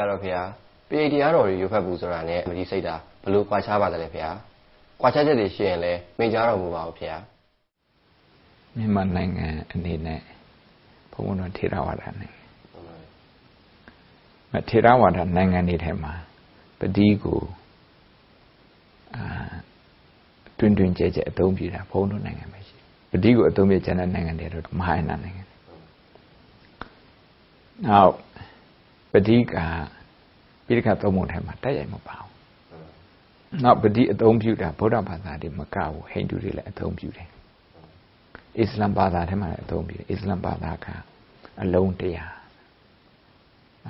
အဲ့တော့ဖေပရိတရားတော်တွေရွတ်ဖတ်ဘူးဆိုတာနဲ့မဒီစိတ်တာဘလို့ကွာခြားပါသလဲဖေကွာခြားချက်တွေရှိရင်လည်းမိန့်ကြားတော်မူပါဦးဖေမြန်မာနိုင်ငံအနေနဲ့ဘုံဘုံတော်ထေရဝါဒနဲ့မထေရဝါဒနိုင်ငံတွေထဲမှာပတိကိုအာတွင်တွင်ကြဲကြဲအသုံးပြုတာဘုံတို့နိုင်ငံပဲရှိပတိကိုအသုံးပြုကျန်တဲ့နိုင်ငံတွေတော့မဟာယာနနိုင်ငံနောက် ပတိကပိဋကသုံးပုံထဲမှာတက်ရိုက်မပါဘူးနောက်ပတိအသုံးပြုတာဗုဒ္ဓဘာသာတွေမကဘူးဟိန္ဒူတွေလည်းအသုံးပြုတယ်အစ္စလမ်ဘာသာထဲမှာလည်းအသုံးပြုတယ်အစ္စလမ်ဘာသာကအလုံးတရား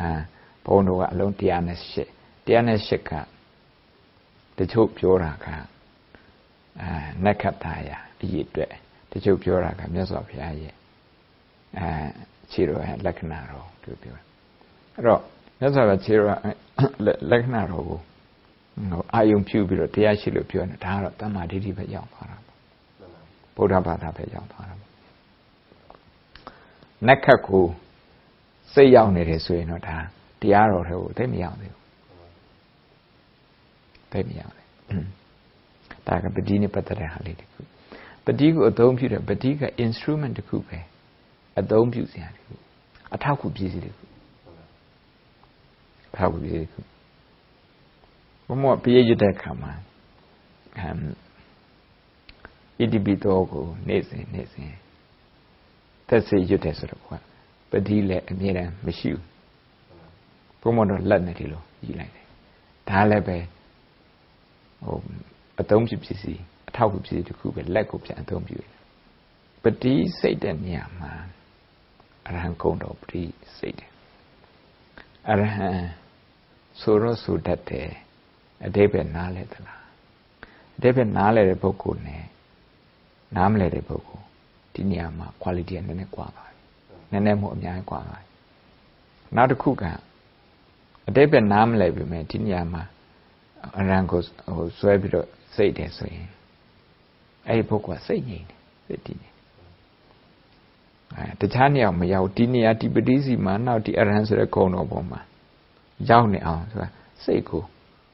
အာဘုန်းတော်ကအလုံး108 108ကတချို့ပြောတာကအာနက္ခတ္တရာအရေးအတွက်တချို့ပြောတာကမြတ်စွာဘုရားရဲ့အဲခြေတော်ရဲ့လက္ခဏာတော်သူပြော အဲ့တော့မြတ်စွာဘုရားခြေတော်လက္ခဏာတော်ကိုဟိုအာယုံဖြူပြီးတော့တရားရှိလို့ပြောနေတာဒါကတော့တမ္မာဒိဋ္ဌိပဲရောက်သွားတာပေါ့ဗုဒ္ဓဘာသာပဲရောက်သွားတာပေါ့နက္ခတ်ကိုစိတ်ရောက်နေတယ်ဆိုရင်တော့ဒါတရားတော်တွေကိုသိမရောက်သေးဘူးသိမရောက်သေးဒါကပတိနဲ့ပတ်သက်တဲ့ဟာလေးတခုပတိကိုအသုံးပြုတယ်ပတိက instrument တခုပဲအသုံးပြုစရာတခုအထောက်အကူပစ္စည်းတခု အထောက်အကူပစ္စည်းတခုဘုမောပြည့်ရတဲ့ခါမှာအမ်ဣတိပိတောကိုနေ့စဉ်နေ့စဉ်သက်စေရွတ်တယ်ဆိုတော့ကပတိလည်းအမြဲတမ်းမရှိဘူးဘုံမတော်လက်နဲ့ဒီလိုယူလိုက်တယ်ဒါလည်းပဲဟိုအသုံးပြုပစ္စည်းအထောက်ပစ္စည်းတစ်ခုပဲလက်ကိုပြန်အသုံးပြုတယ်ပတိစိတ်တဲ့နေရာမှာအရဟံကုံတော်ပတိစိတ်တယ်အရဟံ ဆိုတော့ဆိုတတ်တယ်အတိပ္ပယ်နားလဲသလားအတိပ္ပယ်နားလဲတဲ့ပုဂ္ဂိုလ်နဲ့နားမလဲတဲ့ပုဂ္ဂိုလ်ဒီနေရာမှာ quality ကနည်းနည်းကွာပါတယ်နည်းနည်းမို့အများကြီးကွာပါတယ်နောက်တစ်ခုကအတိပ္ပယ်နားမလဲပြီမဲ့ဒီနေရာမှာအရန်ကိုဟိုဆွဲပြီးတော့စိတ်တယ်ဆိုရင်အဲ့ဒီပုဂ္ဂိုလ်ကစိတ်ငြိမ်တယ်စိတ်တည်နေအဲတခြားနေရာမရောက်ဒီနေရာဒီပတိစီမှာနောက်ဒီအရဟံဆိုတဲ့ဂုဏ်တော်ပေါ်မှာ ရောက်နေအောင်ဆိုတာစိတ်ကို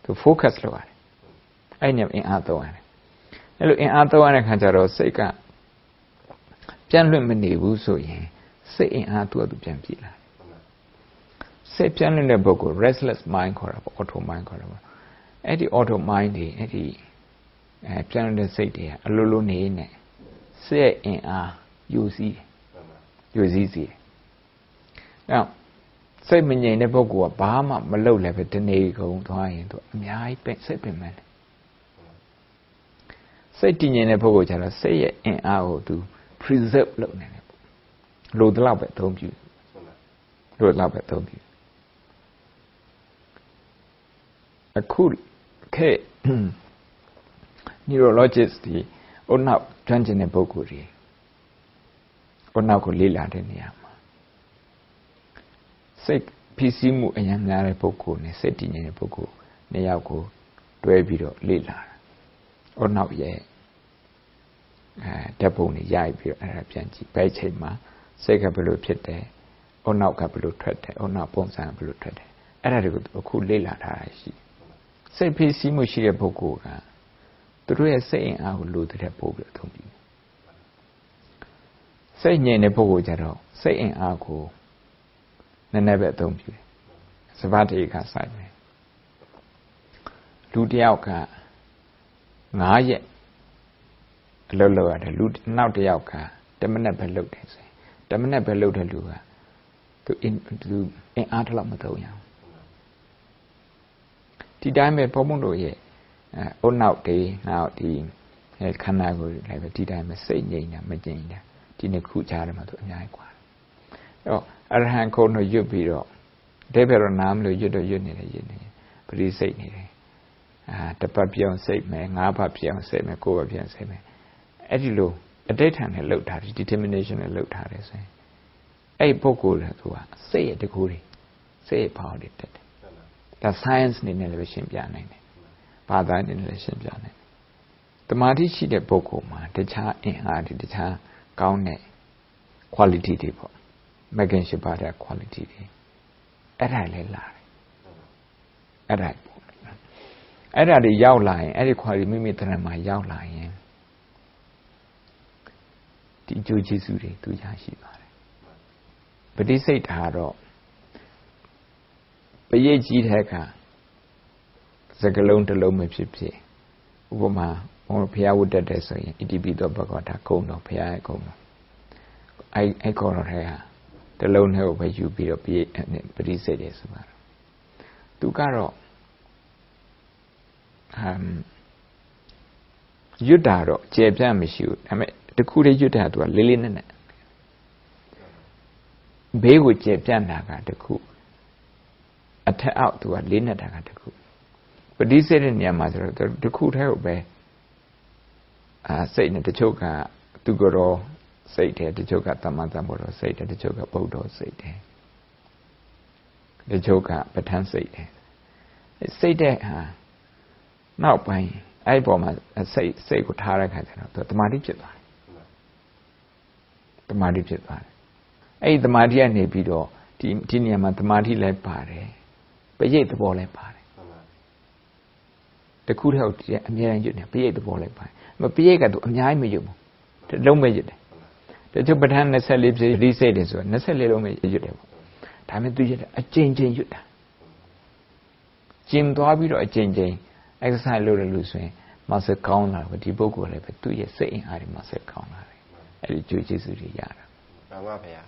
သူ focus လုပ်ရတယ်အဲ့ညအင်အားသုံးရတယ်အဲ့လိုအင်အားသုံးရတဲ့ခါကျတော့စိတ်ကပြန့်လွင့်မနေဘူးဆိုရင်စိတ်အင်အားသူ့အတူပြန်ပြေးလာစိတ်ပြန့်လွင့်တဲ့ပုဂ္ဂိုလ် restless mind ခေါ်တာပေါ့ auto mind ခေါ်တာပေါ့အဲ့ဒီ auto mind တွေအဲ့ဒီအဲပြန့်လွင့်တဲ့စိတ်တွေကအလိုလိုနေနေစိတ်အင်အားယူစည်းယူစည်းစီတယ်။နောက် စိတ်မငြိမ်တဲ့ပုဂ္ဂိုလ်ကဘာမှမလုပ်လည်းပဲတနေ့ကုန်သွားရင်သူအများကြီးပဲစိတ်ပင်ပန်းတယ်စိတ်တည်ငြိမ်တဲ့ပုဂ္ဂိုလ်ကျတော့စိတ်ရဲ့အင်အားကိုသူ preserve လုပ်နေတယ်လိုတလောက်ပဲအသုံးပြုလိုတလောက်ပဲအသုံးပြုအခုခေတ် neurologist ဒီအုတ်နောက်ကျွမ်းကျင်တဲ့ပုဂ္ဂိုလ်တွေအုတ်နောက်ကိုလေ့လာတဲ့နေရာမှာ စိတ်ဖြစ်စည်းမှုအများများတဲ့ပုဂ္ဂိုလ်နဲ့စိတ်တည်ငြိမ်တဲ့ပုဂ္ဂိုလ်နှစ်ယောက်ကိုတွဲပြီးတော့လေ့လာတာ။အော်နောက်ရဲ့အဲဓာတ်ပုံတွေရိုက်ပြီးတော့အဲ့ဒါပြန်ကြည့်ဘယ်ချိန်မှာစိတ်ကဘယ်လိုဖြစ်တယ်။အော်နောက်ကဘယ်လိုထွက်တယ်။အော်နောက်ပုံစံဘယ်လိုထွက်တယ်။အဲ့ဒါတွေကိုအခုလေ့လာထားတာရှိ။စိတ်ဖြစ်စည်းမှုရှိတဲ့ပုဂ္ဂိုလ်ကသူတို့ရဲ့စိတ်အင်အားကိုလိုတဲ့ပို့ပြီးအသုံးပြုတယ်။စိတ်ငြိမ်တဲ့ပုဂ္ဂိုလ်ကြတော့စိတ်အင်အားကို နည်းနည်းပဲအသုံးပြုတယ်စပါးတေခါဆိုင်မယ်လူတယောက်က9ရက်အလုပ်လုပ်ရတယ်လူနောက်တယောက်က10မိနစ်ပဲလုပ်တယ်ဆို10မိနစ်ပဲလုပ်တဲ့လူကသူအင်းသူအင်းအားတလောက်မသုံးရအောင်ဒီတိုင်းပဲဘုံဘုံတို့ရဲ့အုတ်နောက်တွေနောက်ဒီခန္ဓာကိုယ်လည်းပဲဒီတိုင်းပဲစိတ်ငြိမ်တာမငြိမ်တာဒီနှစ်ခုကြားထဲမှာသူအများကြီးကွာ တော့အရဟံခုံတို့ရွတ်ပြီးတော့အတိပ္ပယ်တော့နားမလို့ရွတ်တော့ရွတ်နေတယ်ရွတ်နေပရိစိတ်နေတယ်အာတပတ်ပြောင်းစိတ်မယ်ငါးပတ်ပြောင်းစိတ်မယ်ကိုယ်ပတ်ပြောင်းစိတ်မယ်အဲ့ဒီလိုအတိတ်ထန်နဲ့လှုပ်ထားတယ် determination နဲ့လှုပ်ထားတယ်ဆိုရင်အဲ့ပုဂ္ဂိုလ်ကသူကစိတ်ရဲ့တကူတွေစိတ်ရဲ့ဘာတွေတက်တယ်ဒါ science နေနဲ့လည်းရှင်းပြနိုင်တယ်ဘာသာနေနဲ့လည်းရှင်းပြနိုင်တယ်တမာတိရှိတဲ့ပုဂ္ဂိုလ်မှာတခြားအင်အားတွေတခြားကောင်းတဲ့ quality တွေပေါ့ mechanship ပါတဲ့ quality တွေအဲ့ဒါလည်းလာတယ်အဲ့ဒါပေါ့အဲ့ဒါတွေရောက်လာရင်အဲ့ဒီခွာတွေမိမိတဏ္ဍမှာရောက်လာရင်ဒီအကျိုးကျေးဇူးတွေသူရရှိပါတယ်ပฏิစိတ်ဓာတ်တော့ပရိတ်ကြီးတဲ့အခါစကလုံးတစ်လုံးမဖြစ်ဖြစ်ဥပမာဘုရားဝတ်တက်တယ်ဆိုရင်ဣတိပိသောဘဂဝတာကုံတော်ဘုရားရဲ့ကုံတော်အဲ့အဲ့ကောတော်ထဲဟာ တစ်လုံးနဲ့ကိုပဲယူပြီးတော့ပရိပฏิစိတ်တယ်ဆိုပါတော့သူကတော့ဟမ်ရွတ်တာတော့ကျေပြန့်မရှိဘူးဒါပေမဲ့တခုတည်းရွတ်တာသူကလေးလေးနက်နက်ဘေးကိုကျေပြန့်တာကတခုအထက်အောက်သူကလေးနက်တာကတခုပฏิစေတဲ့နေရာမှာဆိုတော့တခုတည်းကိုပဲအာစိတ်နဲ့တချို့ကသူကတော့ စိတ်တယ်တချို့ကသမ္မာသမ္ဗောဓစိတ်တယ်တချို့ကဗုဒ္ဓစိတ်တယ်တချို့ကပဋ္ဌာန်းစိတ်တယ်စိတ်တဲ့ဟာနောက်ပိုင်းအဲ့ပေါ်မှာစိတ်စိတ်ကိုထားတဲ့ခါကျတော့သူတမာတိဖြစ်သွားတယ်တမာတိဖြစ်သွားတယ်အဲ့ဒီတမာတိကနေပြီးတော့ဒီဒီနေရာမှာတမာတိလည်းပါတယ်ပရိတ်သဘောလည်းပါတယ်တခုတည်းအမြဲတမ်းရွတ်နေပရိတ်သဘောလည်းပါတယ်မပရိတ်ကသူအများကြီးမရွတ်ဘူးလုံးပဲရွတ်တယ် တချို့ပဋ္ဌာန်း24ဖြစ်ရိစိတ်တယ်ဆိုတော့24လုံးပဲရွတ်တယ်ပေါ့ဒါပေမဲ့သူရွတ်တယ်အကျဉ်းချင်းရွတ်တာကျင်သွားပြီးတော့အကျဉ်းချင်း exercise လုပ်တယ်လို့ဆိုရင် muscle ကောင်းလာတယ်ဒီပုဂ္ဂိုလ်လည်းပဲသူ့ရဲ့စိတ်အင်အားတွေ muscle ကောင်းလာတယ်အဲ့ဒီကြွေးကျေးဇူးတွေရတာမှန်ပါဗျာ